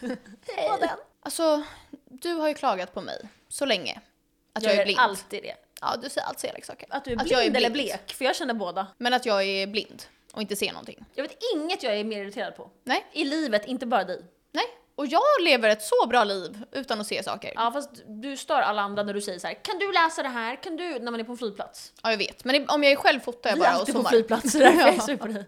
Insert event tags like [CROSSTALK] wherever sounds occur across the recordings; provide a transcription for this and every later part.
Hej. den. Alltså, du har ju klagat på mig så länge. Att jag, Jag är blind. alltid det. Ja, du säger alltid elaka saker. Att du är Att blind, jag är eller blind. blek, för jag känner båda. Men att jag är blind och inte ser någonting. Jag vet inget jag är mer irriterad på. Nej, I livet, inte bara dig. nej. Och jag lever ett så bra liv utan att se saker. Ja, Ja fast du stör alla andra när du säger så här: kan du läsa det här? Kan du? När man är på en flygplats. jag vet. Men om jag är själv fotar jag Vi är bara och alltid på zoomar. flygplatser, därför jag är [LAUGHS] Ja. sur på dig.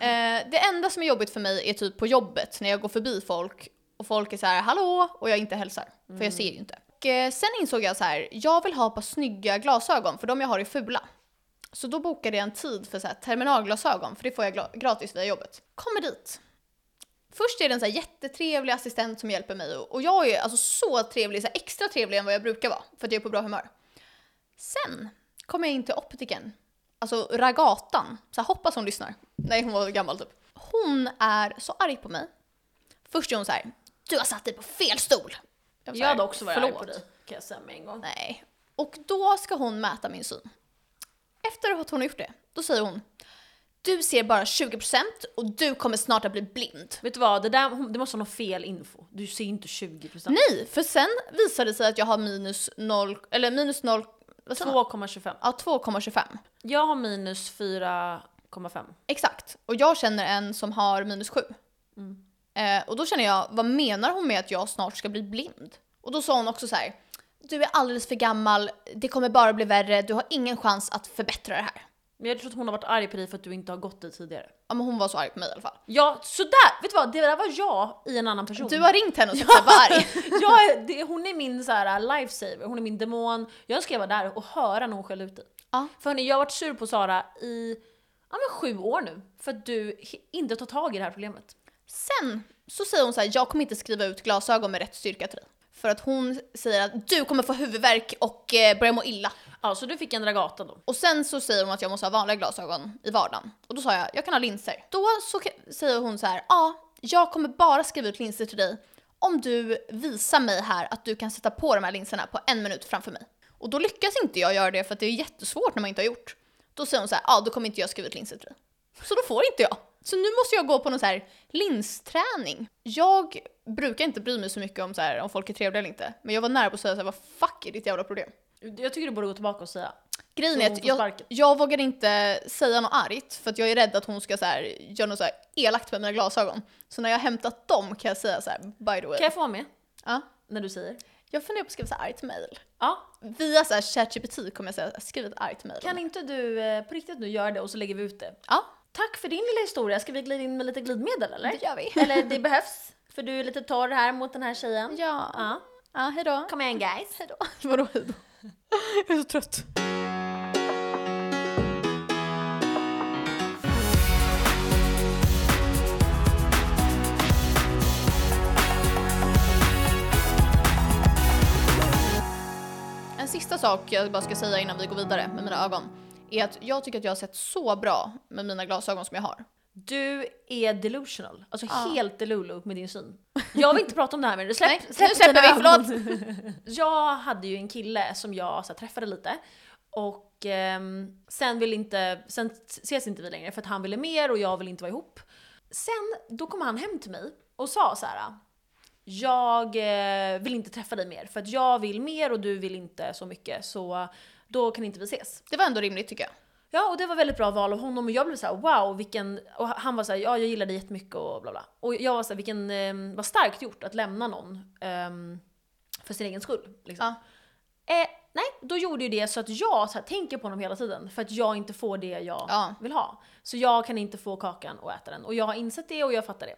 Eh, det enda som är jobbigt för mig är typ på jobbet när jag går förbi folk och folk är så här hallå och jag inte hälsar. För jag ser ju inte. Och, eh, sen insåg jag så här, jag vill ha par snygga glasögon för de jag har är fula. Så då bokade jag en tid för så här, terminalglasögon för det får jag gratis via jobbet. Kommer dit. Först är det en så här jättetrevlig assistent som hjälper mig och jag är alltså så trevlig, så extra trevlig än vad jag brukar vara för att jag är på bra humör. Sen kommer jag in till optiken, alltså ragatan, så här, hoppas hon lyssnar. Nej hon var gammal typ. Hon är så arg på mig. Först är hon så här, du har satt dig på fel stol. Jag här, hade också varit arg "Förlåt." på dig, kan jag säga med en gång. Nej. Och då ska hon mäta min syn. Efter att hon har gjort det, då säger hon du ser bara 20% och du kommer snart att bli blind. Vet du vad, det där det måste vara någon fel info. Du ser inte 20%. Nej, för sen visade det sig att jag har minus 0, eller minus 0, vad sa man? 2,25. Ja, 2,25. Jag har minus 4,5. Exakt. Och jag känner en som har minus 7. Eh, och då känner jag, vad menar hon med att jag snart ska bli blind? Och då sa hon också så här, du är alldeles för gammal, det kommer bara bli värre, du har ingen chans att förbättra det här. Men jag tror att hon har varit arg på dig för att du inte har gått dit tidigare. Ja men hon var så arg på mig i alla fall. Ja, sådär! Vet du vad, det där var jag i en annan person. Du har ringt henne och sagt att jag var arg. [LAUGHS] jag det, hon är min så här, lifesaver, hon är min demon. Jag önskar jag var där och höra när hon skällde ut dig. Ja. För hörni, jag har varit sur på Sara i ja, men sju år nu för att du inte tar tag i det här problemet. Sen så säger hon så här, jag kommer inte skriva ut glasögon med rätt styrka till dig. För att hon säger att du kommer få huvudvärk och eh, börja må illa. Ja, så du fick en Dragata då. Och sen så säger hon att jag måste ha vanliga glasögon i vardagen. Och då sa jag, jag kan ha linser. Då så säger hon så här, ja, jag kommer bara skriva ut linser till dig om du visar mig här att du kan sätta på de här linserna på en minut framför mig. Och då lyckas inte jag göra det för att det är jättesvårt när man inte har gjort. Då säger hon så här, ja, då kommer inte jag skriva ut linser till dig. Så då får inte jag. Så nu måste jag gå på någon så här linsträning. Jag brukar inte bry mig så mycket om så här, om folk är trevliga eller inte. Men jag var nära på att säga så här, vad fuck är ditt jävla problem? Jag tycker du borde gå tillbaka och säga. Grejen är att jag, jag vågar inte säga något argt för att jag är rädd att hon ska så här, göra något så här elakt med mina glasögon. Så när jag har hämtat dem kan jag säga så här, by the way. Kan jag få vara med? Ja. När du säger? Jag funderar på att skriva så här argt mail. Ja. Via så här ChatGPT kommer jag säga, skriv ett argt mail. Kan inte du eh, på riktigt nu göra det och så lägger vi ut det? Ja, Tack för din lilla historia. Ska vi glida in med lite glidmedel eller? det gör vi. [LAUGHS] Eller det behövs, för du är lite torr här mot den här tjejen. Ja, Ja. ja hejdå. Kom igen guys. Hejdå. [LAUGHS] Vadå hejdå? Jag är så trött. En sista sak jag bara ska säga innan vi går vidare med mina ögon är att jag tycker att jag har sett så bra med mina glasögon som jag har. Du är delusional. Alltså Ja. helt delulu med din syn. Jag vill inte [LAUGHS] prata om det här mer. Släpp, Nej, släpp nu släpper vi, ögon. [LAUGHS] Jag hade ju en kille som jag så här, träffade lite och ehm, sen vill inte, sen ses inte vi längre för att han ville mer och jag vill inte vara ihop. Sen, då kom han hem till mig och sa så här. Jag eh, vill inte träffa dig mer för att jag vill mer och du vill inte så mycket så då kan inte vi ses. Det var ändå rimligt tycker jag. Ja, och det var väldigt bra val av honom och jag blev så här: wow, vilken... Och han var så här, ja jag gillar dig jättemycket och bla bla. Och jag var så här, vilken, eh, vad starkt gjort att lämna någon ehm, för sin egen skull. Liksom. Eh, nej, då gjorde ju det så att jag så här, tänker på honom hela tiden för att jag inte får det jag Ja. vill ha. Så jag kan inte få kakan och äta den. Och jag har insett det och jag fattar det.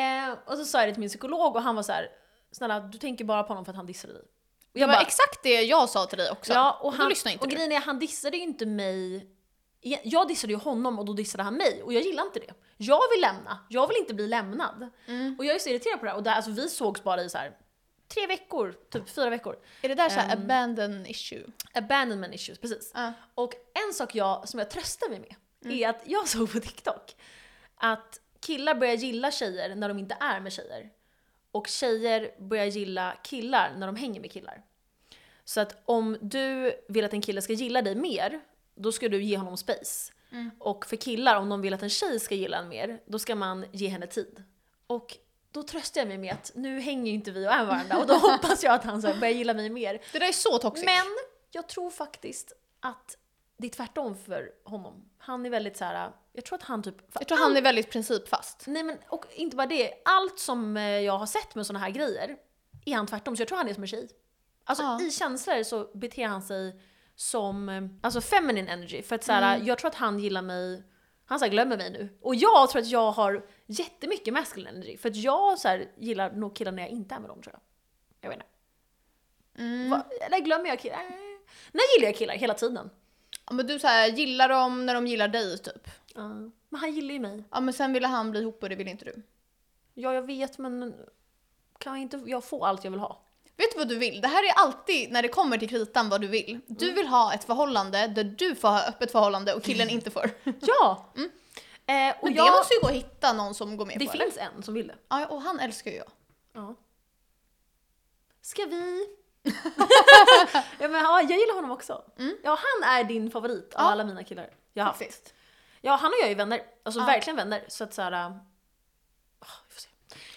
Eh, och så sa jag det till min psykolog och han var så här: snälla du tänker bara på honom för att han dissade dig. Och Det jag var bara, exakt det jag sa till dig också. Ja, och, då han, lyssnade inte och grejen är, han dissade ju inte mig. Jag dissade ju honom och då dissade han mig och jag gillar inte det. Jag vill lämna, jag vill inte bli lämnad. Mm. Och jag är så irriterad på det här. Och där, alltså, vi sågs bara i så här tre veckor, typ fyra veckor. Är det där såhär Ehm. abandon issue? Abandonment issues, precis. Ja. Och en sak jag, som jag tröstar mig med Mm. är att jag [LAUGHS] såg på TikTok att killar börjar gilla tjejer när de inte är med tjejer. Och tjejer börjar gilla killar när de hänger med killar. Så att om du vill att en kille ska gilla dig mer, då ska du ge honom space. Och för killar, om de vill att en tjej ska gilla en mer, då ska man ge henne tid. Och då tröstar jag mig med att nu hänger ju inte vi och är varandra och då [LAUGHS] hoppas jag att han så börjar gilla mig mer. Det där är så toxic. Men jag tror faktiskt att det är tvärtom för honom. Han är väldigt så här. jag tror att han typ... jag tror han är väldigt principfast. Nej men och inte bara det, allt som eh, jag har sett med såna här grejer är han tvärtom, så jag tror han är som en tjej. Alltså Ja. i känslor så beter han sig som, eh, alltså feminine energy. För att så här, jag tror att han gillar mig, han så här, glömmer mig nu. Och jag tror att jag har jättemycket masculine energy. För att jag så här, gillar nog killar när jag inte är med dem tror jag. Jag vet inte. Mm. Va, eller glömmer jag killar? När gillar jag killar? Hela tiden. Ja, men du så här, gillar dem när de gillar dig typ. Ja. Men han gillar ju mig. Ja men sen ville han bli ihop och det ville inte du. Ja jag vet men kan jag inte jag få allt jag vill ha? Vet du vad du vill? Det här är alltid när det kommer till kritan vad du vill. Du vill ha ett förhållande där du får ha öppet förhållande och killen [LAUGHS] inte får. Ja! Eh, och Men det jag, måste ju gå att hitta någon som går med det på finns en som vill det. eller? Ja och han älskar ju jag. Ja. Ska vi? [LAUGHS] ja, men, ja, jag gillar honom också. Ja, han är din favorit av Ja. alla mina killar jag har haft. Ja, han och jag är vänner. Alltså Ja. verkligen vänner. Så att får se.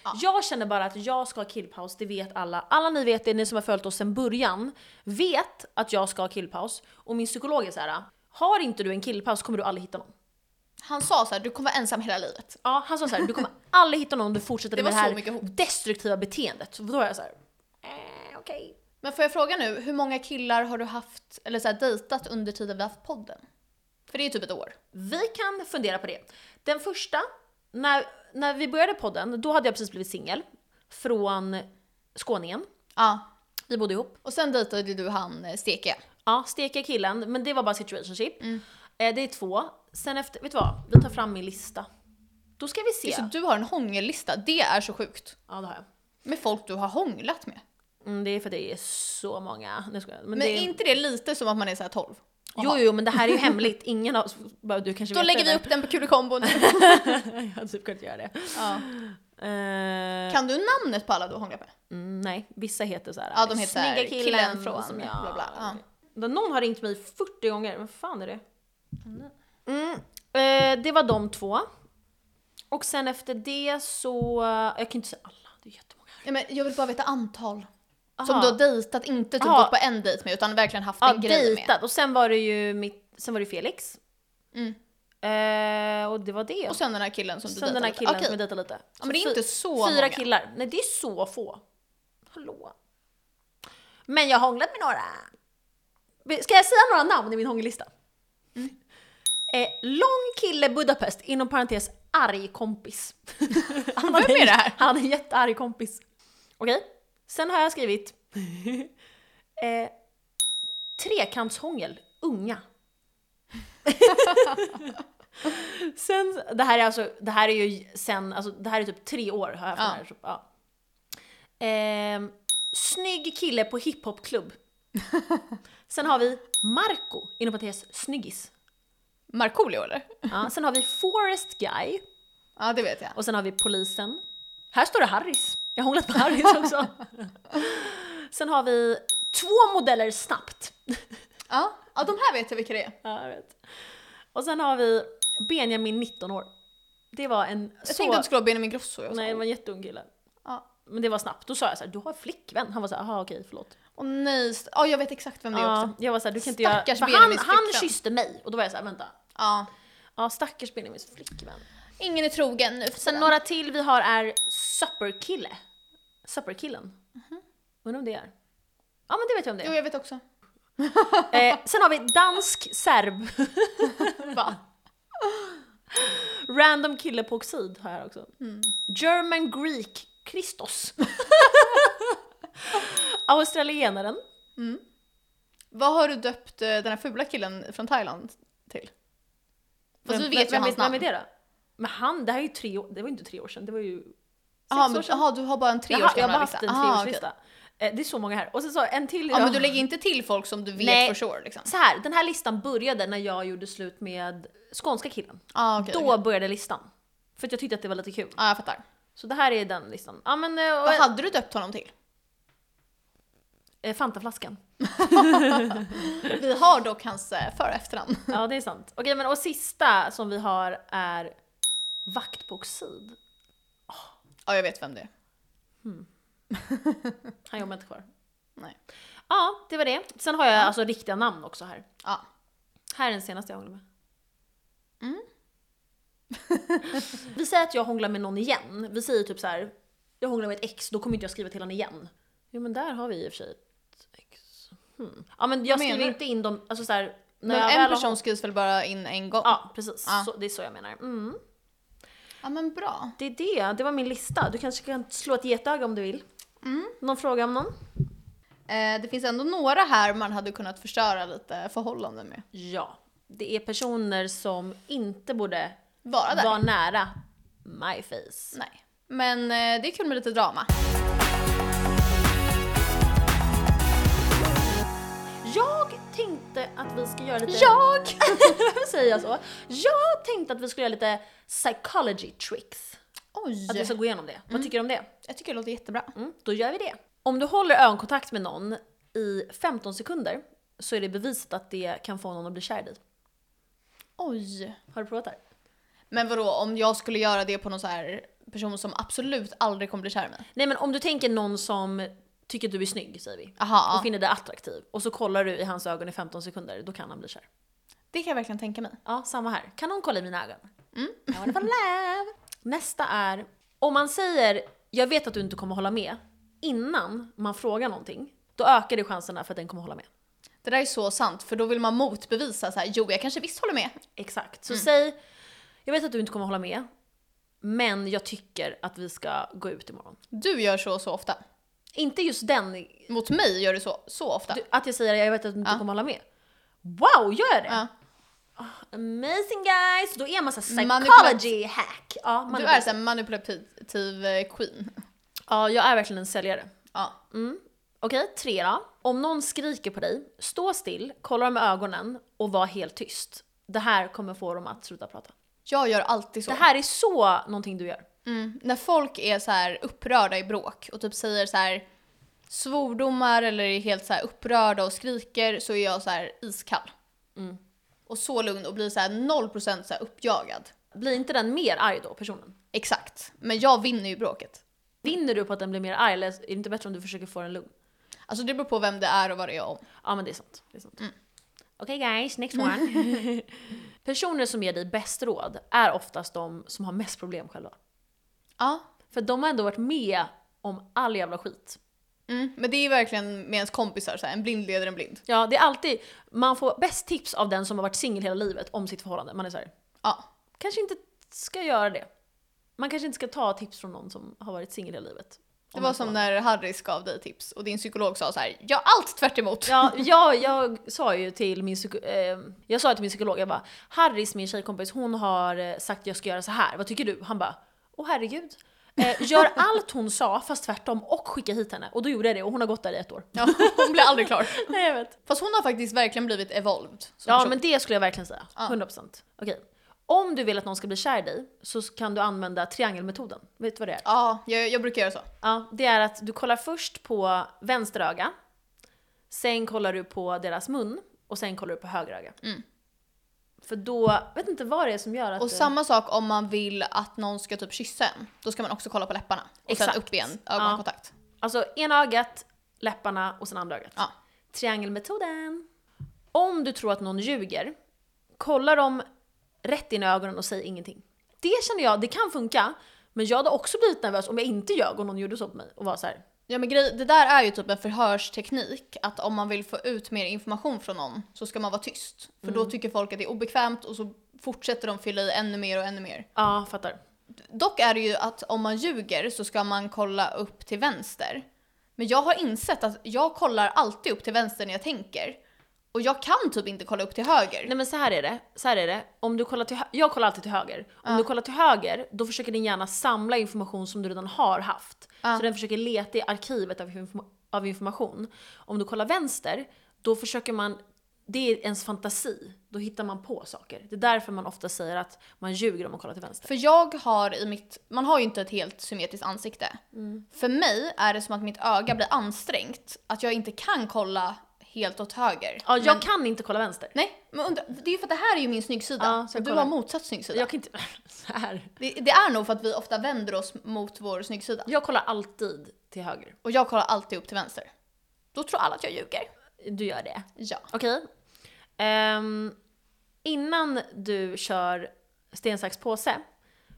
Ja. Jag känner bara att jag ska ha killpaus, det vet alla. Alla ni vet det, ni som har följt oss sedan början, vet att jag ska ha killpaus. Och min psykolog är såhär, har inte du en killpaus kommer du aldrig hitta någon. Han sa så här, du kommer vara ensam hela livet. Ja, han sa såhär, du kommer aldrig hitta någon om du fortsätter Det med det här destruktiva beteendet. Så då är jag såhär, eh, okej. Men får jag fråga nu, hur många killar har du haft, eller så här, dejtat under tiden vi har haft podden? För det är ju typ ett år. Vi kan fundera på det. Den första, när, när vi började podden, då hade jag precis blivit singel. Från Skåningen. Ja. Vi bodde ihop. Och sen dejtade du han eh, Steke. Ja, steka killen, men det var bara situationship. Mm. Eh, det är två. Sen efter, vet du vad? Vi tar fram min lista. Då ska vi se. Så du har en hångellista, det är så sjukt. Ja, det har jag. Med folk du har hånglat med. Mm, det är för att det är så många. Nu ska jag, men Men det är inte det lite som att man är så här 12? Jo, jo, men det här är ju hemligt. Ingen av bara du kanske Då lägger det, vi upp den på Kulekombon. men- [LAUGHS] jag hade typ kunnat göra det. ja. Eh, Kan du namnet på alla du har hånglat med? mm, nej, vissa heter så här. Ja, de heter här, Snygga killen, killen från som jag... bla, bla, ja. Då Någon har ringt mig 40 gånger. Vad fan är det? Mm. Eh, det var de två. Och sen efter det så... Jag kan inte säga alla, det är jättemånga. Ja, men jag vill bara veta antal. Som du har dejtat, inte typ Aha. gått på en dejt med utan verkligen haft Ja, en grej med. dejtat. Och sen var det ju mitt, sen var det Felix. Mm. Eh, och det var det. Och sen den här killen som du sen den här dejtade. killen som jag dejtade lite. Ja, men det är inte så Fyra många. killar. Nej, det är så få. Hallå. Men jag har hånglat med några. Ska jag säga några namn i min hångellista? Mm. [LAUGHS] Eh, lång kille Budapest, inom parentes arg kompis. han [LAUGHS] Vem är det här? Han är en jättearg kompis. Okej, sen har jag skrivit [LAUGHS] eh, trekantshångel, unga. [LAUGHS] sen, det här är alltså, det här är ju sen, alltså det här är typ tre år har jag haft Ja. den här. Så, ja. Ehm, snygg kille på hiphopklubb. [LAUGHS] sen har vi Marco, inom parentes snyggis. Markoolio eller? Ja, sen har vi Forest Guy. Ja det vet jag. Och sen har vi polisen. Här står det Harris. Jag har hånglat med Harris [LAUGHS] också. sen har vi två modeller snabbt. Ja, ja de här vet jag vilka det är. Ja, jag vet. Och sen har vi Benjamin 19 år. Det var en Jag så... tänkte att du skulle ha Benjamin Grosso. Jag Nej, det var en jätteung kille. Ja. Men det var snabbt. Då sa jag så här, du har flickvän. Han var så här, okej, förlåt. Åh nej, ja jag vet exakt vem det är Ja, också. jag var så här, du kan inte Stackars göra... För han, Benjamins han flickvän. kysste mig och då var jag så här, vänta. Ja. Ja, stackars Benjamins flickvän. Ingen är trogen nu för Sen några till vi har är Supperkille. Supperkillen. Undrar om det är? Ja men det vet jag om det Jo är. jag vet också. [LAUGHS] Eh, sen har vi dansk serb. [LAUGHS] Va? Random kille på oxid har jag också. German Greek Christos. [LAUGHS] Australienaren. Vad har du döpt eh, den här fula killen från Thailand till? Fast vi Vem- vet ju vem, hans vem namn. är det då? Men han, det här är ju tre år, det var ju inte tre år sedan, det var ju Jaha, år men, sedan. aha, du har bara en har, jag har bara haft en treårslista. okej. Eh, det är så många här. Och sen så en till Ja men du lägger inte till folk som du vet Nej. for sure liksom? Så här, den här listan började när jag gjorde slut med skånska killen. Ah, okej, Då okej. började listan. För att jag tyckte att det var lite kul. Ja jag fattar. Så det här är den listan. Ja men... eh, Vad hade du döpt honom till? eh, Fantaflaskan. [LAUGHS] Vi har dock hans för och efternamn. Ja det är sant. Okej men och sista som vi har är vaktboxid. Ja Ja, jag vet vem det är. [LAUGHS] Han jobbar inte kvar. Nej. Ja, det var det. Sen har jag alltså riktiga namn också här. Ja. Här är den senaste jag hånglar med. Mm. [LAUGHS] Vi säger att jag hånglar med någon igen. Vi säger typ så här. jag hånglar med ett ex, då kommer inte jag skriva till honom igen. Jo men där har vi i och för sig ett ex. Hmm. Ja men jag skriver inte in dem, alltså så här, när Men en person skrivs väl bara in en gång? Ja precis, Ja. Så, det är så jag menar. Mm. Ja, men bra. Det är det, det var min lista. Du kanske kan slå ett getöga om du vill. Mm. Någon fråga om någon? Eh, det finns ändå några här man hade kunnat förstöra lite förhållanden med. Ja. Det är personer som inte borde Vara där. vara nära my face. Nej. Men eh, det är kul med lite drama. Att vi ska göra lite... Jag! [LAUGHS] säger jag så? Jag tänkte att vi skulle göra lite psychology tricks. Oj! Att vi ska gå igenom det. Vad tycker du om det? Jag tycker det låter jättebra. Mm, då gör vi det. Om du håller ögonkontakt med någon i 15 sekunder så är det bevisat att det kan få någon att bli kär i dig. Oj. Har du provat det här? Men vadå, om jag skulle göra det på någon så här person som absolut aldrig kommer bli kär i mig? Nej men om du tänker någon som tycker att du är snygg säger vi. Aha, Och finner dig attraktiv. Och så kollar du i hans ögon i 15 sekunder, då kan han bli kär. Det kan jag verkligen tänka mig. Ja, samma här. Kan någon kolla i mina ögon? Mm. I wanna fall love. Nästa är, om man säger “jag vet att du inte kommer hålla med” innan man frågar någonting, då ökar det chanserna för att den kommer hålla med. Det där är så sant, för då vill man motbevisa så här, jo jag kanske visst håller med. Exakt. Så Mm. säg “jag vet att du inte kommer hålla med, men jag tycker att vi ska gå ut imorgon”. Du gör så så ofta. Inte just den, Mot mig gör du så, så ofta. du- att jag säger “jag vet att du inte Ja. kommer hålla med”. Wow, gör jag det? Ja. Amazing guys! Då är man såhär psychology hack. Ja, Du är så här manipulativ eh, queen. ja, jag är verkligen en säljare. Ja. Mm. Okej, tre då. Om någon skriker på dig, stå still, kolla dem med ögonen och var helt tyst. Det här kommer få dem att sluta prata. Jag gör alltid så. Det här är så någonting du gör. Mm. När folk är så här upprörda i bråk och typ säger så här svordomar eller är helt så här upprörda och skriker så är jag så här iskall. Mm. Och så lugn och blir så här 0% så här uppjagad. Blir inte den mer arg då, personen? Exakt. Men jag vinner ju bråket. Vinner du på att den blir mer arg eller är det inte bättre om du försöker få den lugn? Alltså det beror på vem det är och vad det är om. Ja men det är sant. Det är sant. Mm. Okej guys, next [LAUGHS] one. Personer som ger dig bäst råd är oftast de som har mest problem själva. Ja. För de har ändå varit med om all jävla skit. Mm. Men det är verkligen med ens kompisar, så här, en blind leder en blind. Ja, det är alltid, man får bäst tips av den som har varit singel hela livet om sitt förhållande. Man är såhär, Ja. kanske inte ska göra det. Man kanske inte ska ta tips från någon som har varit singel hela livet. Det var som när Harris gav dig tips och din psykolog sa så här: ja allt tvärt emot. Ja, [LAUGHS] jag, jag sa ju till min, psyko, eh, jag sa till min psykolog, jag bara Harris, min tjejkompis, hon har eh, sagt att jag ska göra så här. vad tycker du? Han bara Åh herregud. Eh, gör [LAUGHS] allt hon sa fast tvärtom och skicka hit henne. Och då gjorde jag det och hon har gått där i ett år. Ja, hon blir aldrig klar. [LAUGHS] Nej jag vet. Fast hon har faktiskt verkligen blivit evolved. Ja person. men det skulle jag verkligen säga. Ja. 100%. Okej. Om du vill att någon ska bli kär i dig så kan du använda triangelmetoden. Vet du vad det är? Ja, jag, jag brukar göra så. Ja, det är att du kollar först på vänster öga, sen kollar du på deras mun och sen kollar du på höger öga. Mm. För då, vet inte vad det är som gör att... Och det- samma sak om man vill att någon ska typ kyssa en. Då ska man också kolla på läpparna. Och Exakt. sen upp igen, ögonkontakt. Alltså ena ögat, läpparna och sen andra ögat. Ja. Triangelmetoden. Om du tror att någon ljuger, kolla dem rätt in i ögonen och säg ingenting. Det känner jag, det kan funka, men jag hade också blivit nervös om jag inte ljög och någon gjorde så på mig och var så här. Ja men grej, det där är ju typ en förhörsteknik. Att om man vill få ut mer information från någon så ska man vara tyst. För då tycker folk att det är obekvämt och så fortsätter de fylla i ännu mer och ännu mer. Ja, fattar. Dock är det ju att om man ljuger så ska man kolla upp till vänster. Men jag har insett att jag kollar alltid upp till vänster när jag tänker. Och jag kan typ inte kolla upp till höger. Nej men så här är det, så här är det. Om du kollar till jag kollar alltid till höger. Om du kollar till höger, då försöker din hjärna samla information som du redan har haft. Ja. Så den försöker leta i arkivet av, inform- av information. Om du kollar vänster, då försöker man, det är ens fantasi. Då hittar man på saker. Det är därför man ofta säger att man ljuger om man kollar till vänster. För jag har i mitt, man har ju inte ett helt symmetriskt ansikte. För mig är det som att mitt öga blir ansträngt, att jag inte kan kolla helt åt höger. Ja, jag men, kan inte kolla vänster. Nej, men undra, det är ju för att det här är ju min snyggsida. Ja, så du kollar. har motsatt snyggsida. Jag kan inte... [LAUGHS] Så här. Det, det är nog för att vi ofta vänder oss mot vår snyggsida. Jag kollar alltid till höger. Och jag kollar alltid upp till vänster. Då tror alla att jag ljuger. Du gör det. Ja. Okej. Ehm, innan du kör sten, sax, påse,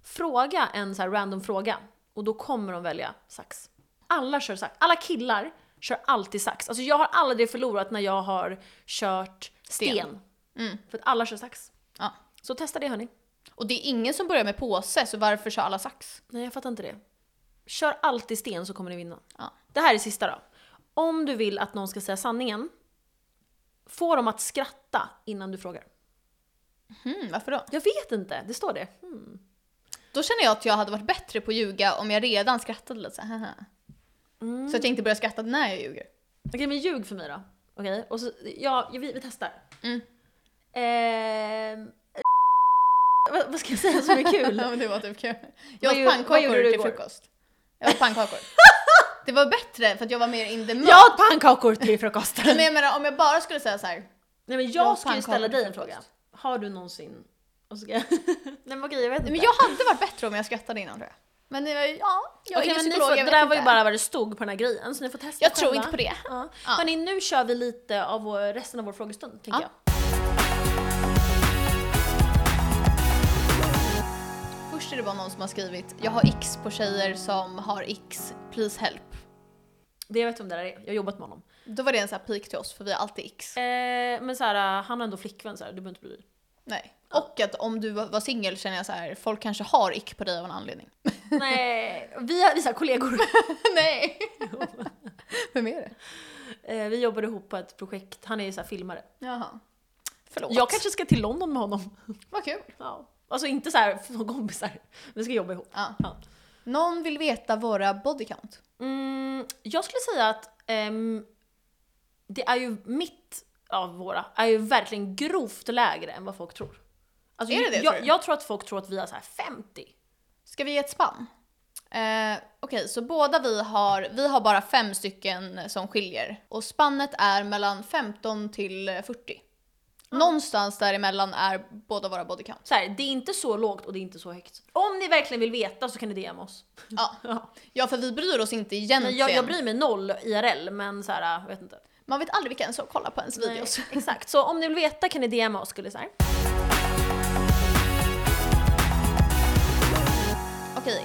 fråga en så här random fråga. Och då kommer de välja sax. Alla kör sax. Alla killar kör alltid sax. Alltså jag har aldrig förlorat när jag har kört sten. Sten. Mm. För att alla kör sax. ja. Så testa det hörni. Och det är ingen som börjar med påse, så varför kör alla sax? Nej, jag fattar inte det. Kör alltid sten så kommer ni vinna. Ja. Det här är sista då. Om du vill att någon ska säga sanningen, få dem att skratta innan du frågar. Hmm, varför då? Jag vet inte, det står det. Hmm. Då känner jag att jag hade varit bättre på att ljuga om jag redan skrattade lite så här, haha. Mm. Så att jag inte börjar skratta när jag ljuger. Okej, men ljug för mig då. Okej, och så, ja, vi, vi testar. Mm. Ehm, vad, vad ska jag säga som är kul? [LAUGHS] Ja, men det var typ kul. Jag åt pannkakor till frukost. Jag åt pannkakor. [LAUGHS] det var bättre för att jag var mer in the mood. Jag åt pannkakor till frukosten! Men jag menar om jag bara skulle säga så här. Nej men Jag jag ska ju ställa dig en fråga. Har du någonsin... Och så ska jag... Nej men okej, jag vet inte. Men jag hade varit bättre om jag skrattade innan tror jag. Men ja, jag är Okej, ingen men ni får, det där var ju bara vad det stod på den här grejen, så ni får testa Jag tror själva. inte på det. Ja. Ja. Hörni, nu kör vi lite av vår, resten av vår frågestund, tänker Ja. jag. Först är det bara någon som har skrivit jag har x på tjejer som har x, please help. Det jag vet om det där är, jag har jobbat med honom. Då var det en sån här pik till oss för vi har alltid x. Eh, men så här, han har ändå flickvän så här, du behöver inte bry dig. Nej. Och att om du var singel känner jag så här, folk kanske har ick på dig av en anledning. [LAUGHS] Nej, vi är, vi är så här kollegor. [LAUGHS] Nej! Vem är det? Eh, vi jobbade ihop på ett projekt, han är ju så filmare. Jaha. Förlåt. Jag kanske ska till London med honom. Vad kul. Ja. Alltså inte så här som kompisar, vi ska jobba ihop. Ja. Ja. Någon vill veta våra body count. Mm, jag skulle säga att ehm, det är ju mitt av våra, är ju verkligen grovt lägre än vad folk tror. Alltså, Är det det, jag, tror jag tror att folk tror att vi har så här 50. Ska vi ge ett spann? Eh, Okej, så båda vi har, vi har bara fem stycken som skiljer. Och spannet är mellan 15 till 40. Någonstans däremellan är båda våra body count. Så här, det är inte så lågt och det är inte så högt. Om ni verkligen vill veta så kan ni DM oss. [LAUGHS] Ja. Ja. för vi bryr oss inte egentligen. Jag, jag bryr mig noll IRL, men så här, jag vet inte. Man vet aldrig vilka som kollar på ens Nej, videos. exakt, så om ni vill veta kan ni DMa oss skulle jag säga.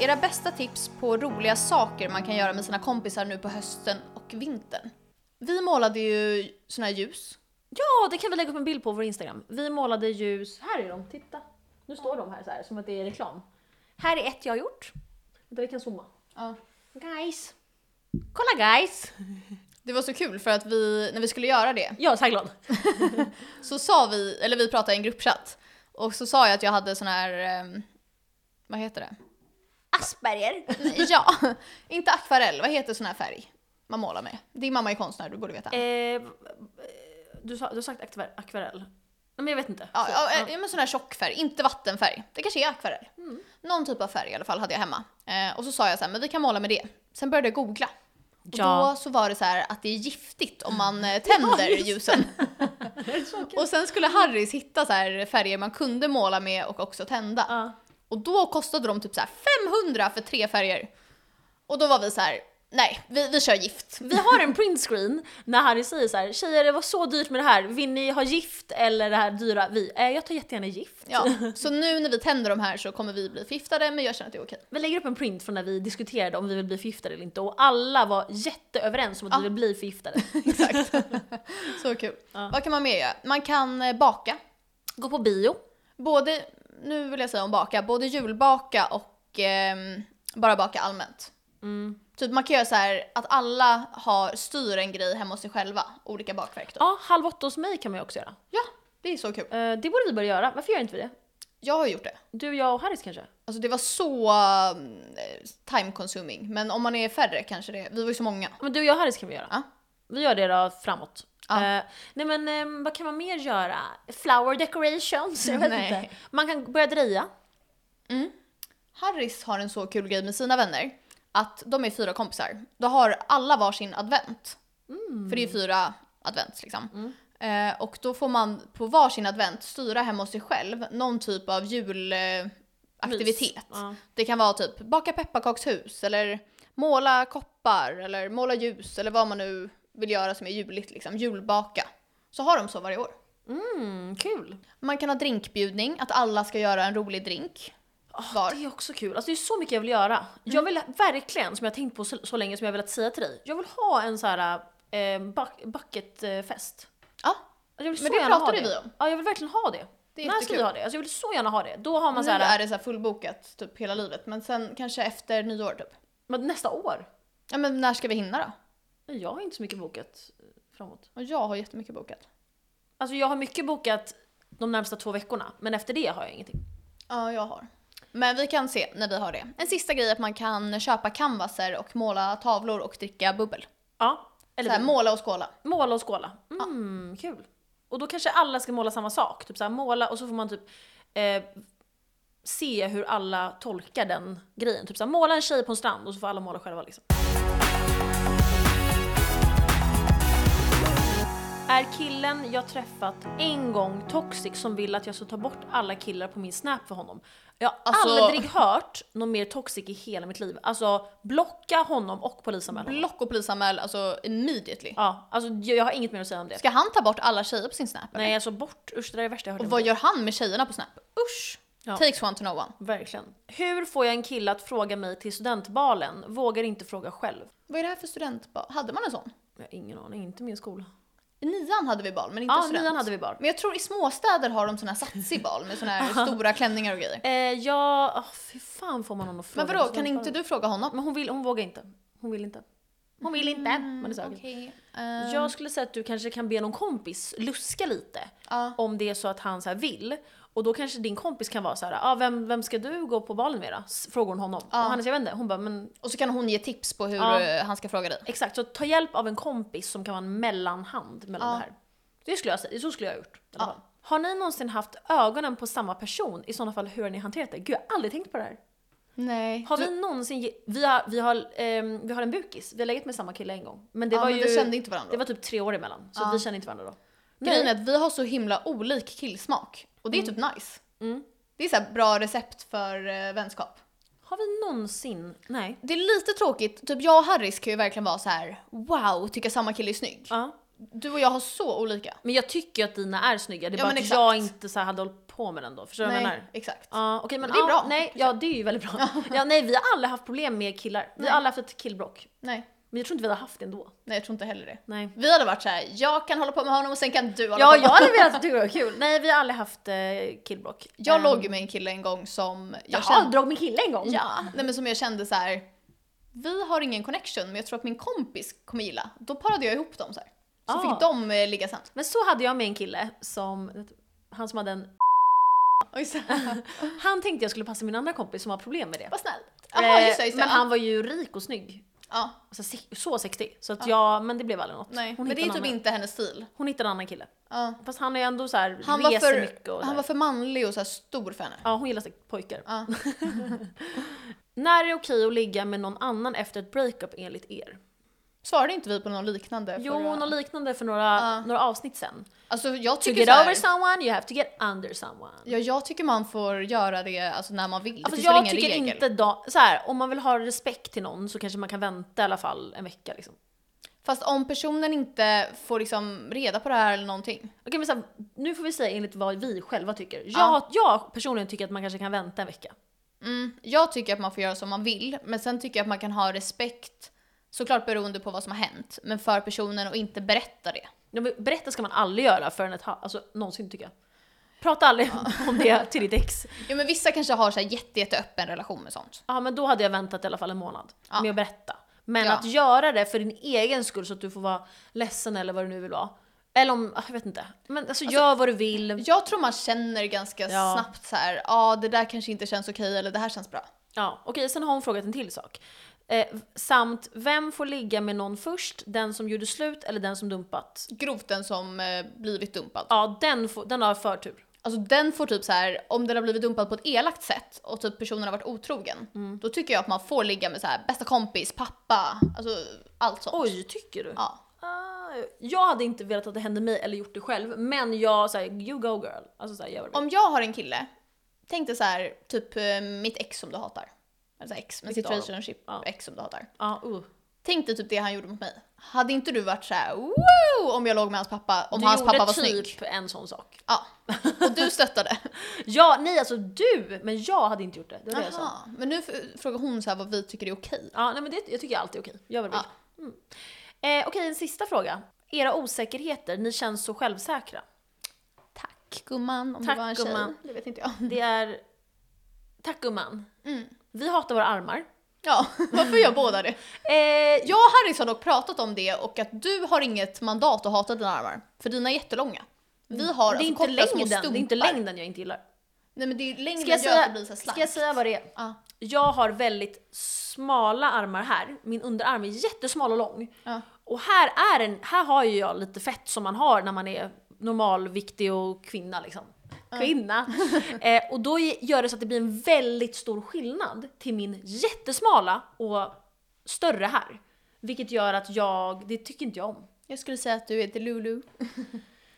Era bästa tips på roliga saker man kan göra med sina kompisar nu på hösten och vintern? Vi målade ju såna här ljus. Ja, det kan vi lägga upp en bild på vår Instagram. Vi målade ljus, här är de, titta. Nu står de här så här, som att det är reklam. Här är ett jag har gjort. Vänta, vi kan zooma. Ja. Guys. Kolla guys! Det var så kul för att vi, när vi skulle göra det, Jag är så här glad. [LAUGHS] så sa vi, eller vi pratade i en gruppchatt, och så sa jag att jag hade sån här, ehm, vad heter det? Asperger. [LAUGHS] Ja, inte akvarell, vad heter sån här färg man målar med? Din mamma är konstnär, du borde veta. Eh, du, sa, du har sagt akvar- akvarell. Men jag vet inte. Ja, ja, ja. ja. men sån här tjock färg, inte vattenfärg. Det kanske är akvarell. Någon typ av färg i alla fall hade jag hemma. Eh, och så sa jag så här, men vi kan måla med det. Sen började jag googla. Och Ja. då så var det så här att det är giftigt om man eh, [LAUGHS] tänder det. [LAUGHS] ljusen. och sen skulle Harrys hitta så här färger man kunde måla med och också tända. Ja. Och då kostade de typ så här 500 för tre färger. Och då var vi så här, nej, vi, vi kör gift. Vi har en printscreen när Harry säger så här: tjejer det var så dyrt med det här, vill ni ha gift eller det här dyra? Vi, eh, jag tar jättegärna gift. Ja, så nu när vi tänder de här så kommer vi bli förgiftade, men jag känner att det är okej. Vi lägger upp en print från när vi diskuterade om vi vill bli förgiftade eller inte och alla var jätteöverens om att Ja. vi vill bli förgiftade. [LAUGHS] Exakt. så kul. Ja. Vad kan man mer göra? Man kan eh, baka. Gå på bio. Både, nu vill jag säga om baka, både julbaka och ehm, bara baka allmänt. Mm. Typ man kan göra så här att alla har, styr en grej hemma hos sig själva, olika bakverk då. Ja, halv åtta hos mig kan man ju också göra. Ja, det är så kul. Eh, det borde vi börja göra, varför gör inte vi det? Jag har gjort det. Du, jag och Harris kanske? Alltså det var så um, time consuming, men om man är färre kanske det, vi var ju så många. Men du och jag och Harris kan vi göra. Ja. Vi gör det då framåt. Eh, nej men eh, vad kan man mer göra? Flower decorations? Jag vet [LAUGHS] Nej. inte. Man kan börja dreja. Harris har en så kul grej med sina vänner, att de är fyra kompisar. Då har alla varsin advent. För det är fyra advent liksom. Mm. Eh, och då får man på varsin advent styra hemma hos sig själv någon typ av julaktivitet. Ja. Det kan vara typ baka pepparkakshus eller måla koppar eller måla ljus eller vad man nu vill göra som är juligt liksom, julbaka. Så har de så varje år. Mm, kul! Man kan ha drinkbjudning, att alla ska göra en rolig drink. Oh, det är också kul. Alltså det är så mycket jag vill göra. Jag vill verkligen, som jag har tänkt på så, så länge, som jag velat säga till dig. Jag vill ha en så här eh, buck, bucketfest. Ja, Alltså jag vill Men så det gärna ha pratade det. vi om. Ja, jag vill verkligen ha det. det är När ska vi ha det? Alltså jag vill så gärna ha det. Då har man så Nu här, är det så fullbokat typ hela livet, men sen kanske efter nyår typ. men nästa år. Ja men när ska vi hinna då? Jag har inte så mycket bokat eh, framåt. Och jag har jättemycket bokat. Alltså jag har mycket bokat de närmsta två veckorna, men efter det har jag ingenting. Ja, jag har. Men vi kan se när vi har det. En sista grej är att man kan köpa canvaser och måla tavlor och dricka bubbel. Ja. Eller här, vin. måla och skåla. måla och skåla. Mm, kul. Och då kanske alla ska måla samma sak. Typ så här, måla och så får man typ eh, se hur alla tolkar den grejen. Typ så här, måla en tjej på en strand och så får alla måla själva liksom. Är killen jag träffat en gång toxic som vill att jag ska ta bort alla killar på min snap för honom? Jag har Alltså- aldrig hört någon mer toxic i hela mitt liv. Alltså blocka honom och polisanmäl honom. Block och polisanmäl alltså immediately. Ja, alltså jag har inget mer att säga om det. Ska han ta bort alla tjejer på sin snap? eller? Nej alltså bort, usch det där är det värsta jag hört. Och vad gör han med tjejerna på snap? Usch! Ja. Takes one to know one. Verkligen. Hur får jag en kille att fråga mig till studentbalen? Vågar inte fråga själv. Vad är det här för studentbal? Hade man en sån? Jag har ingen aning, inte min skola. I nian hade vi bal, men inte Ja, student. nian hade vi bal. Men jag tror i småstäder har de såna här satsig bal med såna här [LAUGHS] stora klänningar och grejer. Eh, ja, oh, fy fan får man någon att fråga Men vadå, kan inte du fråga honom? Men hon, vill, hon vågar inte. Hon vill inte. Hon vill inte, man är säker. Okej. ehm, Jag skulle säga att du kanske kan be någon kompis luska lite. ja. Om det är så att han så vill. Och då kanske din kompis kan vara så här, ah, vem, vem ska du gå på balen med då? Frågar hon honom. Ja. Och han jag vet inte, hon bara, men Och så kan hon ge tips på hur Ja. han ska fråga dig. Exakt, så ta hjälp av en kompis som kan vara en mellanhand mellan Ja. det här. Det skulle jag säga, så skulle jag ha gjort. Ja. Har ni någonsin haft ögonen på samma person? I sådana fall, hur har ni hanterat det? Gud, jag har aldrig tänkt på det här. Nej. Har du, vi någonsin, vi har, vi har, ehm, vi har en bukis, vi har legat med samma kille en gång. Men det ja, var men ju, vi kände inte varandra. det var typ tre år emellan, så Ja. vi kände inte varandra då. Grejen är att vi har så himla olik killsmak. Och det är typ nice. Mm. Det är så här bra recept för eh, vänskap. Har vi någonsin, nej. Det är lite tråkigt, typ jag och Harris kan ju verkligen vara så här: wow, tycka samma kille är snygg. Ja. Du och jag har så olika. Men jag tycker att dina är snygga, det är Ja, bara men att jag inte så här hade hållit på med den då. Förstår du vad jag Nej, menar? exakt. Ja, okej men Det är ja, bra, Nej, ja det är ju väldigt bra. [LAUGHS] ja, nej, vi har aldrig haft problem med killar. Vi Nej. har aldrig haft ett killbråck. Nej, Men jag tror inte vi hade haft det ändå. nej jag tror inte heller det. Nej. Vi hade varit så här: jag kan hålla på med honom och sen kan du hålla Ja, på med jag honom. hade velat att det var kul. Nej, vi har aldrig haft eh, killbråck. Jag Ehm, låg ju med en kille en gång som jag Jaha, kände... drog med kille en gång? Ja, nej men som jag kände så här. Vi har ingen connection men jag tror att min kompis kommer gilla. Då parade jag ihop dem så här. Så Ah. fick de eh, ligga sen. Men så hade jag med en kille som, han som hade en, [LAUGHS] [LAUGHS] han tänkte jag skulle passa min andra kompis som har problem med det. Vad snällt. Jaha just det, just det. men han var ju rik och snygg. Ja, Alltså, se- så 60. Så att jag, men det blev aldrig något. nej. Hon men det är typ inte hennes stil. Hon hittade en annan kille. Ja. Fast han är ändå så här, Han, var reser mycket för, och han där. var för manlig och så stor för henne. Ja, hon gillar pojkar. Ja. [LAUGHS] När är det okej att ligga med någon annan efter ett breakup enligt er? Svarade inte vi på någon liknande? Jo, förra- något liknande för några, Ja. några avsnitt sen. Alltså jag To tycker get så här, over someone, you have to get under someone. ja, jag tycker man får göra det alltså, när man vill. Det Alltså väl jag ingen tycker regel. inte då, så här, om man vill ha respekt till någon så kanske man kan vänta i alla fall en vecka liksom. Fast om personen inte får liksom reda på det här eller någonting. Okej men så här, nu får vi säga enligt vad vi själva tycker. Jag, Ja. jag personligen tycker att man kanske kan vänta en vecka. Mm, jag tycker att man får göra som man vill, men sen tycker jag att man kan ha respekt, såklart beroende på vad som har hänt, men för personen och inte berätta det. Ja, Berätta ska man aldrig göra förrän ett halvt, alltså någonsin tycker jag. Prata aldrig [LAUGHS] om det till ditt ex. Ja men vissa kanske har så här jätte, jätte öppen relation med sånt. Ja men då hade jag väntat i alla fall en månad Ja. med att berätta. Men Ja. att göra det för din egen skull så att du får vara ledsen eller vad du nu vill vara. Eller om, ah, jag vet inte. Men alltså, gör vad du vill. Jag tror man känner ganska Ja. snabbt så här, ja ah, det där kanske inte känns okej eller det här känns bra. Ja, okej, sen har hon frågat en till sak. Eh, samt, vem får ligga med någon först? Den som gjorde slut eller den som dumpat? Grovt den som eh, blivit dumpad. Ja, den, får, den har förtur. Alltså den får typ så här, om den har blivit dumpad på ett elakt sätt och typ personen har varit otrogen, Mm. då tycker jag att man får ligga med så här bästa kompis, pappa, alltså allt sånt. Oj, tycker du? Ja. Ah, jag hade inte velat att det hände mig eller gjort det själv, men jag såhär, you go girl. Alltså vad du vill. Om jag har en kille, tänk dig så här, typ eh, mitt ex som du hatar. Alltså ex, men situationship Ja. ex som du hatar. Ja, uh. Tänk dig typ det han gjorde mot mig. Hade inte du varit så här: wow om jag låg med hans pappa, om Du hans gjorde pappa var typ snygg? en sån sak. Ja. [LAUGHS] Och du stöttade. Ja, nej alltså du! Men jag hade inte gjort det. Det var det jag sa. Men nu frågar hon så vad vi tycker är okej. Ja, nej men det, jag tycker alltid är okej. Gör vad du vill. Ja. Mm. Eh, okej, en sista fråga. Era osäkerheter, ni känns så självsäkra. Tack gumman, om Tack, det var en gumman. tjej. Det vet inte jag. Det är... Tack gumman. Mm. Vi hatar våra armar. Ja, [LAUGHS] varför gör båda det? Eh, Jag och Harris har dock pratat om det och att du har inget mandat att hata dina armar. För dina är jättelånga. Vi har det är alltså inte längden, det är inte längden jag inte gillar. Nej men det är längden Ska jag, gör att det blir säga, så här ska jag slankt. säga vad det är? Ja. Jag har väldigt smala armar här. Min underarm är jättesmal och lång. Ja. Och här, är en, här har ju jag lite fett som man har när man är normalviktig och kvinna liksom. Kvinna. [LAUGHS] eh, och då gör det så att det blir en väldigt stor skillnad till min jättesmala och större här. Vilket gör att jag, det tycker inte jag om. Jag skulle säga att du är Delulu.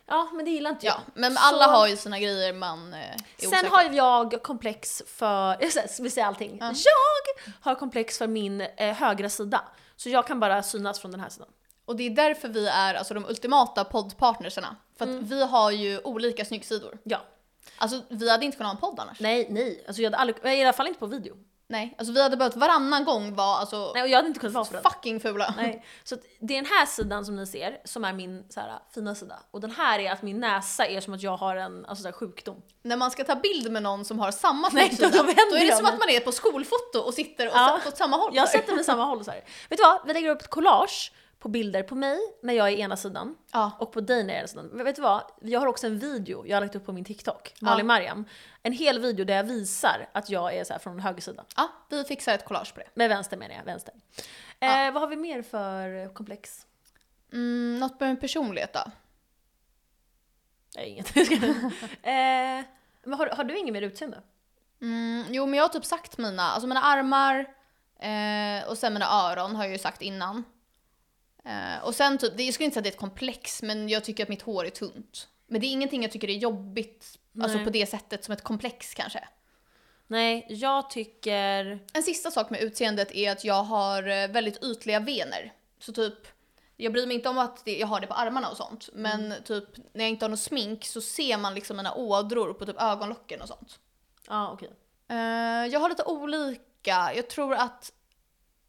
Ja, men det gillar inte Ja, jag. men Så- alla har ju sina grejer man eh, är Sen osäker. har jag komplex för, [LAUGHS] jag vill säga allting. Ja. Jag har komplex för min eh, högra sida. Så jag kan bara synas från den här sidan. Och det är därför vi är alltså de ultimata poddpartnerserna. För att Mm. vi har ju olika snyggsidor. Ja. Alltså vi hade inte kunnat ha en podd annars. Nej, nej. Alltså jag hade aldrig, i alla fall inte på video. Nej, alltså vi hade behövt varannan gång vara alltså Nej, och jag hade inte kunnat vara på den. fucking fula. Nej. Så att det är den här sidan som ni ser som är min så här, fina sida. Och den här är att min näsa är som att jag har en alltså, så här, sjukdom. När man ska ta bild med någon som har samma Nej, då då, vänder är det som att man är på skolfoto och sitter och Ja. åt samma håll. Jag sätter mig samma håll så här. Vet du vad? Vi lägger upp ett collage på bilder på mig när jag är ena sidan Ja. och på dig när jag är ena sidan. Men vet du vad? Jag har också en video jag har lagt upp på min TikTok, Malin Ja. Mariam. En hel video där jag visar att jag är så från höger sida. ja, vi fixar ett collage på det. Med vänster menar jag, vänster. Eh, vad har vi mer för komplex? Mm, något med en personlighet då? Nej, inget. [LAUGHS] Eh, men har, har du inget mer utseende? Mm, jo men jag har typ sagt mina, alltså mina armar eh, och sen mina öron har jag ju sagt innan. Eh, och sen typ, det, jag skulle inte säga att det är ett komplex men jag tycker att mitt hår är tunt. Men det är ingenting jag tycker är jobbigt, alltså Nej. på det sättet som ett komplex kanske. Nej, jag tycker... En sista sak med utseendet är att jag har eh, väldigt ytliga vener. Så typ, jag bryr mig inte om att det, jag har det på armarna och sånt. Men typ när jag inte har något smink så ser man liksom mina ådror på typ ögonlocken och sånt. Ja, okej. Eh, jag har lite olika. Jag tror att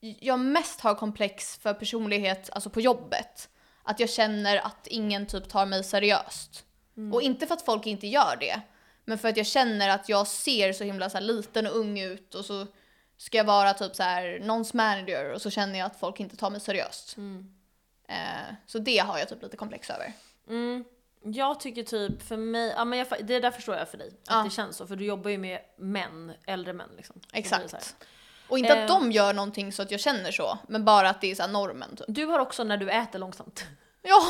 jag mest har komplex för personlighet, alltså på jobbet. Att jag känner att ingen typ tar mig seriöst. Och inte för att folk inte gör det. Men för att jag känner att jag ser så himla så liten och ung ut och så ska jag vara typ så här någons manager och så känner jag att folk inte tar mig seriöst. Mm. Eh, så det har jag typ lite komplex över. Mm. Jag tycker typ för mig, ja men jag, det där förstår jag för dig. Att Ja. det känns så, för du jobbar ju med män, äldre män liksom. Exakt. Och inte Eh. att de gör någonting så att jag känner så, men bara att det är så här normen typ. Du har också när du äter långsamt. [LAUGHS] Ja.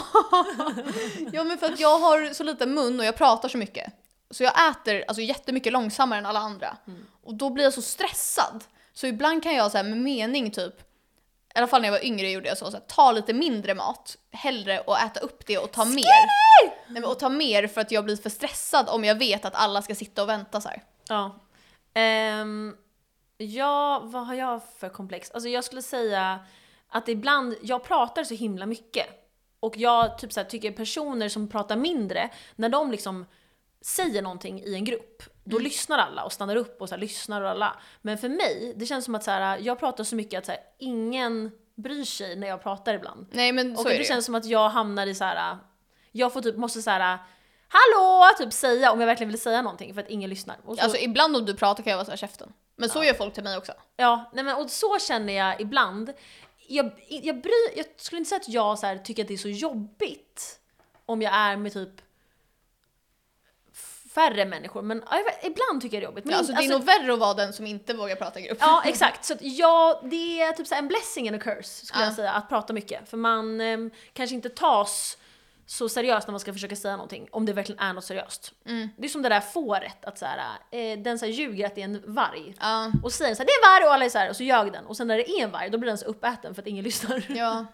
ja men för att jag har så liten mun och jag pratar så mycket. Så jag äter alltså jättemycket långsammare än alla andra. Och då blir jag så stressad. Så ibland kan jag så här med mening typ, i alla fall när jag var yngre gjorde jag så, så här, ta lite mindre mat, hellre och äta upp det och ta mer. Nej, men, och ta mer för att jag blir för stressad om jag vet att alla ska sitta och vänta så här. Ja. Ehm, ja, vad har jag för komplex? Alltså jag skulle säga att ibland, jag pratar så himla mycket. Och jag typ så här, tycker personer som pratar mindre, när de liksom säger någonting i en grupp, då lyssnar alla och stannar upp och så här, lyssnar och alla. Men för mig, det känns som att så här, jag pratar så mycket att så här, ingen bryr sig när jag pratar ibland. Nej men så Och är det, det känns som att jag hamnar i så här. jag får typ, måste så här. Hallå! Typ säga om jag verkligen vill säga någonting för att ingen lyssnar. Så, Alltså ibland om du pratar kan jag vara så här käften. Men så gör folk till mig också. Ja, nej men, och så känner jag ibland. Jag, jag, bry, jag skulle inte säga att jag så här, tycker att det är så jobbigt om jag är med typ färre människor, men ja, vet, ibland tycker jag det är jobbigt. Men Ja, alltså, det är nog värre att vara den som inte vågar prata i grupp. Ja, exakt. Så att ja, det är typ så här en blessing and a curse skulle Ja. jag säga, att prata mycket. För man em, kanske inte tas så seriöst när man ska försöka säga någonting, om det verkligen är något seriöst. Mm. Det är som det där fåret, att så här, eh, den så här ljuger att det är en varg. Ja. Och säger så här, det är en varg och alla är så här, och så ljög den. Och sen när det är en varg, då blir den så uppäten för att ingen [LAUGHS] lyssnar. Ja.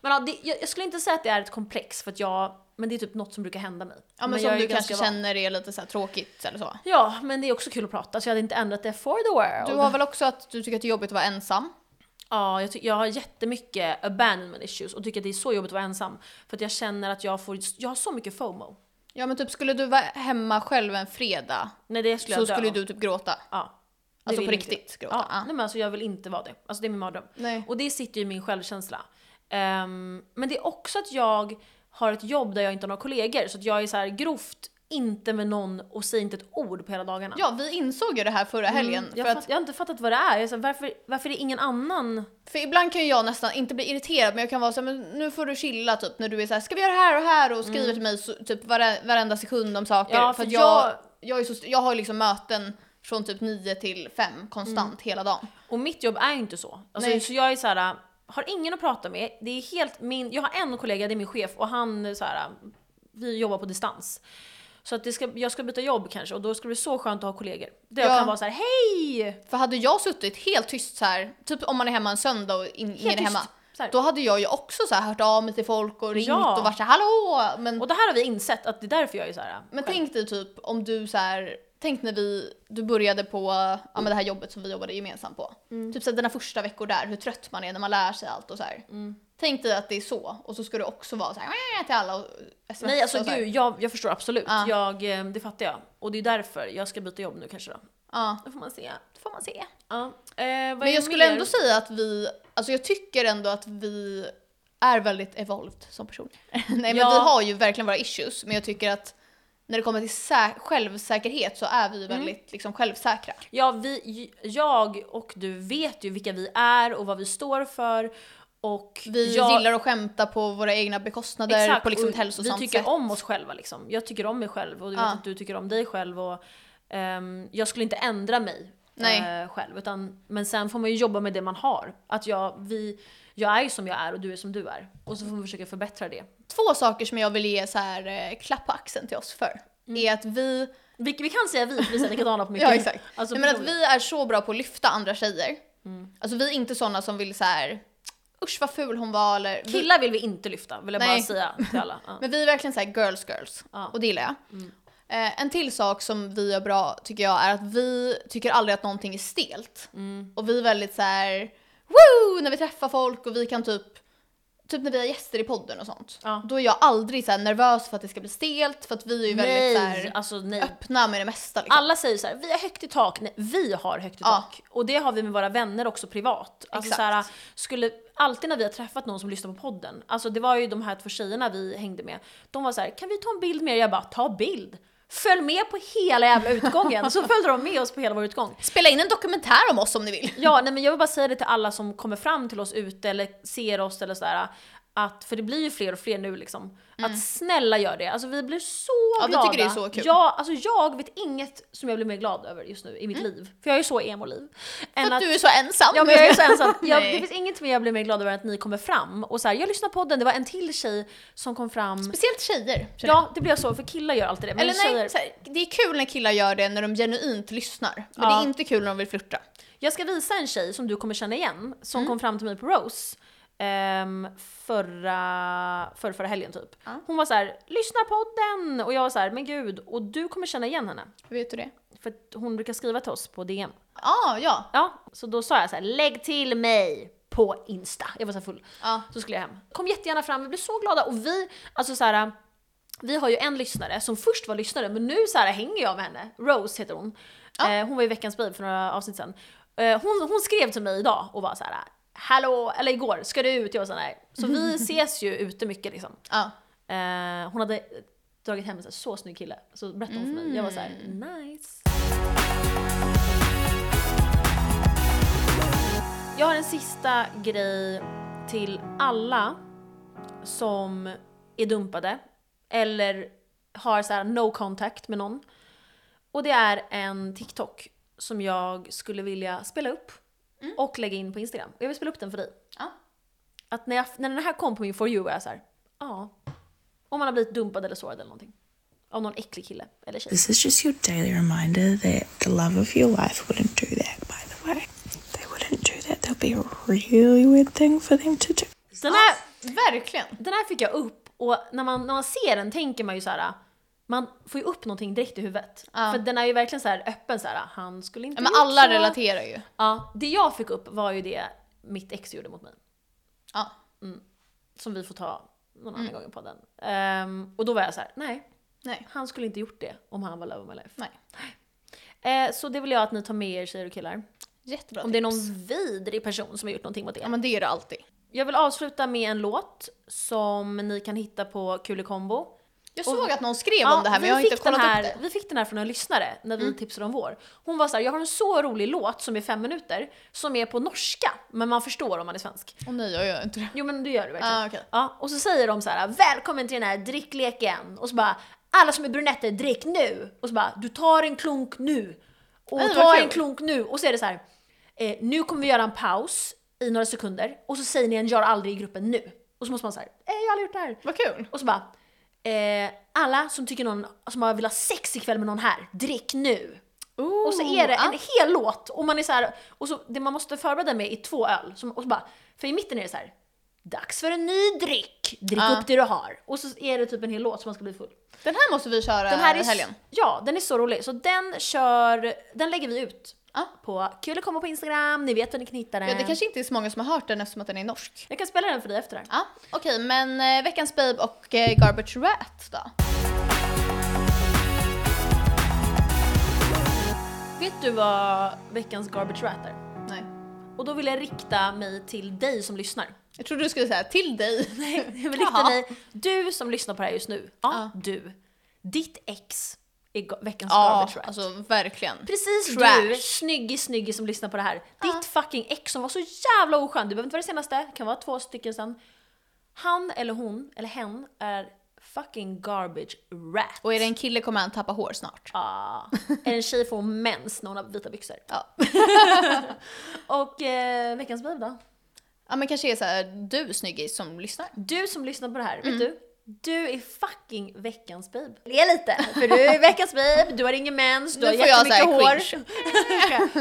Men ja, det, jag, jag skulle inte säga att det är ett komplex för att jag, men det är typ något som brukar hända mig. ja, men jag som du kanske van. känner är lite så tråkigt eller så. Ja, men det är också kul att prata så jag hade inte ändrat det for the world. Du har väl också att du tycker att det är jobbigt att vara ensam? Ja, jag, jag har jättemycket abandonment issues och tycker att det är så jobbigt att vara ensam. För att jag känner att jag får, jag har så mycket FOMO. Ja men typ skulle du vara hemma själv en fredag Nej det skulle så jag skulle du typ gråta. Ja. Det Alltså vill på inte riktigt gråta. Ja. nej men alltså jag vill inte vara det. Alltså det är min mardröm. Nej. Och det sitter ju i min självkänsla. Ehm, men det är också att jag har ett jobb där jag inte har några kollegor. Så att jag är så här grovt inte med någon och säger inte ett ord på hela dagarna. Ja, vi insåg ju det här förra helgen. Mm, jag, för, fatt, att, jag har inte fattat vad det är. Jag här, varför, varför är det ingen annan? för ibland kan ju jag nästan, inte bli irriterad, men jag kan vara så här, men nu får du chilla typ när du är så här, ska vi göra det här och här och skriver till mig så, typ vare, varenda sekund om saker. Mm. Ja, för för jag, jag- jag, är så, jag har ju liksom möten från typ 9 till 5 konstant Mm. hela dagen. Och mitt jobb är ju inte så. Alltså, Nej. så jag är så här, har ingen att prata med. Det är helt min, jag har en kollega, det är min chef och han så här, vi jobbar på distans. Så att det ska, jag ska byta jobb kanske och då ska det bli så skönt att ha kollegor. Där jag Ja. kan vara så här: hej! För hade jag suttit helt tyst så här, typ om man är hemma en söndag och in, ingen är hemma. Då hade jag ju också så här hört av mig till folk och ringt Ja. och varit så här, hallå! Men, Och det här har vi insett att det är därför jag är så här. men själv. tänk dig typ om du så här, tänk när vi, du började på ja, det här jobbet som vi jobbade gemensamt på. Mm. Typ så här, dina första veckor där, hur trött man är när man lär sig allt och så här. Mm. Tänk dig att det är så och så ska du också vara så här till alla och smsa Nej alltså och gud, jag, jag förstår absolut. Ja. Jag, eh, det fattar jag. Och det är därför jag ska byta jobb nu kanske då. Ja. Då får man se. Det får man se. Ja. Eh, Men jag skulle mer? ändå säga att vi, alltså jag tycker ändå att vi är väldigt evolved som person. [LAUGHS] Nej men Ja. vi har ju verkligen våra issues, men jag tycker att när det kommer till sä- självsäkerhet så är Mm. vi väldigt liksom självsäkra. Ja, vi, jag och du vet ju vilka vi är och vad vi står för. Och Vi jag, gillar att skämta på våra egna bekostnader Exakt, på liksom ett hälsosamt Vi tycker sätt. om oss själva liksom. Jag tycker om mig själv och du vet Ja. att du tycker om dig själv. Och, ehm, jag skulle inte ändra mig eh, själv. Utan, men sen får man ju jobba med det man har. Att jag, vi, jag är ju som jag är och du är som du är. Och så får man försöka förbättra det. Två saker som jag vill ge så här eh, klapp på axeln till oss för Mm. är att vi, Vi, vi kan säga vi, för vi är likadana på [LAUGHS] mycket. ja exakt, Alltså, Nej, men att vi är så bra på att lyfta andra tjejer. Mm. Alltså vi är inte sådana som vill så här usch vad ful hon var eller Killar vill vi inte lyfta, vill jag bara Nej. säga till alla. [LAUGHS] Ja. Men vi är verkligen så här girls girls Ja. och det gillar jag. Mm. Eh, en till sak som vi gör bra tycker jag är att vi tycker aldrig att någonting är stelt. Mm. Och vi är väldigt så här woo när vi träffar folk och vi kan typ Typ när vi har gäster i podden och sånt. Ja. Då är jag aldrig så nervös för att det ska bli stelt för att vi är ju väldigt så Nej, här alltså öppna med det mesta. Liksom. Alla säger så här, vi har högt i tak. Nej, vi har högt i Ja. tak. Och det har vi med våra vänner också privat. Alltså Exakt. så här, skulle, alltid när vi har träffat någon som lyssnar på podden, alltså det var ju de här två tjejerna vi hängde med, de var så här, kan vi ta en bild med er? Jag bara, ta bild! Följ med på hela jävla utgången! så följde de med oss på hela vår utgång. Spela in en dokumentär om oss om ni vill. Ja, nej men jag vill bara säga det till alla som kommer fram till oss ute eller ser oss eller sådär. Att, för det blir ju fler och fler nu liksom. Att snälla gör det. Alltså vi blir så Mm. Ja, vi glada. tycker det är så kul. Ja, alltså jag vet inget som jag blir mer glad över just nu i mitt liv. För jag är ju så emo-liv. Mm. För att du är så ensam. Ja men jag är så ensam. [LAUGHS] Jag, Nej. det finns inget som jag blir mer glad över än att ni kommer fram. Och så här, jag lyssnar på podden, det var en till tjej som kom fram. Speciellt tjejer. jag. Ja, det blir jag så, för killar gör alltid det. Men Eller nej, tjejer, så här, det är kul när killar gör det när de genuint lyssnar. Men Ja. det är inte kul när de vill flirta. Jag ska visa en tjej som du kommer känna igen, som Mm. kom fram till mig på Rose ehm, förra, förra, förra helgen typ. Ja. Hon var så här: lyssna podden! Och jag var så här, men gud, och du kommer känna igen henne. Hur vet du det? För att hon brukar skriva till oss på DM. Ah, ja. Ja, så då sa jag så här: lägg till mig på Insta. Jag var så full. ja. Så skulle jag hem. Kom jättegärna fram, vi blev så glada. Och vi, alltså så här, vi har ju en lyssnare som först var lyssnare, men nu så här hänger jag med henne. Rose heter hon. Ja. Eh, hon var i veckans babe för några avsnitt sedan. Eh, hon, hon skrev till mig idag och var så här. Hallå, eller igår, ska du ut? Jag var så här. Så vi [LAUGHS] ses ju ute mycket liksom. ja. Eh, hon hade dragit hem en så, här, så snygg kille. Så berättade hon för mig. Jag var så här, nice. Jag har en sista grej till alla som är dumpade eller har så här no contact med någon. Och det är en TikTok som jag skulle vilja spela upp och lägga in på Instagram. Och jag vill spela upp den för dig. Ja. Att när, jag, när den här kom på min For You var jag så här, ja. Om man har blivit dumpad eller sårad eller någonting. Av någon äcklig kille eller tjej. This is just your daily reminder that the love of your life wouldn't do that, by the way. They wouldn't do that. That'll be a really weird thing for them to do. Den här, Verkligen. den här fick jag upp och när man, när man ser den tänker man ju så här. Man får ju upp någonting direkt i huvudet. Ja. För den är ju verkligen så här öppen så här. han skulle inte men gjort alla så. relaterar ju. Ja, det jag fick upp var ju det mitt ex gjorde mot mig. Ja. Som vi får ta någon Mm. annan gång i podden. Ehm, och då var jag så här: nej, Nej. han skulle inte gjort det om han var love of my life. Nej. Eh, så det vill jag att ni tar med er tjejer och killar. Jättebra Om det är tips. någon vidrig person som har gjort någonting mot er. Ja men det är det alltid. Jag vill avsluta med en låt som ni kan hitta på Kulekombo. Jag Och- såg att någon skrev om det här men jag har inte kollat här, upp det. Mm. Vi fick den här från en lyssnare när vi tipsade om vår. Hon var så här, jag har en så rolig låt som är fem minuter, som är på norska, men man förstår om man är svensk. Åh nej jag gör inte det. Jo men det gör du verkligen. Ah, okej. ja, och så säger de så här, välkommen till den här drickleken. Och så bara, alla som är brunetter, drick nu. Och så bara, du tar en klunk nu. Och vad tar en klunk nu. Och så är det så här, eh, nu kommer vi göra en paus i några sekunder. Och så säger ni en gör aldrig i gruppen nu. Och så måste man säga, eh, jag har aldrig gjort det här. Vad kul. Och så bara, eh, alla som tycker någon, som har vill ha sex ikväll med någon här, drick nu. Och så är det en ah. hel låt och man är så här, och så det man måste förbereda med är två öl. Som, och så bara, för i mitten är det så här. Dags för en ny dryck! Drick Ja. upp det du har. Och så är det typ en hel låt som man ska bli full. Den här måste vi köra Den här är, helgen. Ja, den är så rolig. Så den kör, den lägger vi ut. Ja. På Kul komma på Instagram, ni vet hur ni kan hitta den. Ja, det kanske inte är så många som har hört den eftersom att den är norsk. Jag kan spela den för dig efter det. Ja, okej, men eh, veckans babe och eh, garbage rat då? Vet du vad veckans garbage rat är? Nej. Och då vill jag rikta mig till dig som lyssnar. Jag trodde du skulle säga till dig. [LAUGHS] Jag vill [LAUGHS] rikta mig, du som lyssnar på det här just nu. Ja, Ja. du. Ditt ex ga- veckans Ja, garbage rat. alltså verkligen. Precis Trash. du, snyggis snyggis som lyssnar på det här. Ditt fucking ex som var så jävla oskön, du behöver inte vara det senaste, det kan vara två stycken sen. Han eller hon, eller hen, är fucking garbage rat. Och är det en kille kommer han tappa hår snart. Ah. Är det en tjej får hon mens när hon har vita byxor. Ja. [LAUGHS] Och eh, veckans babe då? Ja men kanske är så här, du snyggis som lyssnar. Du som lyssnar på det här, Mm. vet du? Du är fucking veckans babe. Le lite, för du är veckans babe, du har ingen mens, du Nu har jättemycket hår.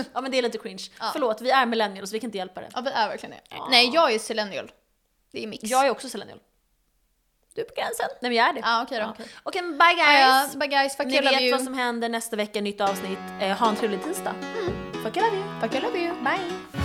[LAUGHS] ja men det är lite cringe. Förlåt, vi är millennials, vi kan inte hjälpa det. Ja vi är verkligen det. Nej jag är millennial. Det är mix. Jag är också millennial. Du är på gränsen. Nej men jag är det. Ja okej då. Ja. Okej. Okej, men bye Ja, guys! bye guys, fuck Ni you, vet you. vad som händer nästa vecka, nytt avsnitt. Eh, ha en trevlig tisdag. Fuck I love you. Fuck you, love you. Bye!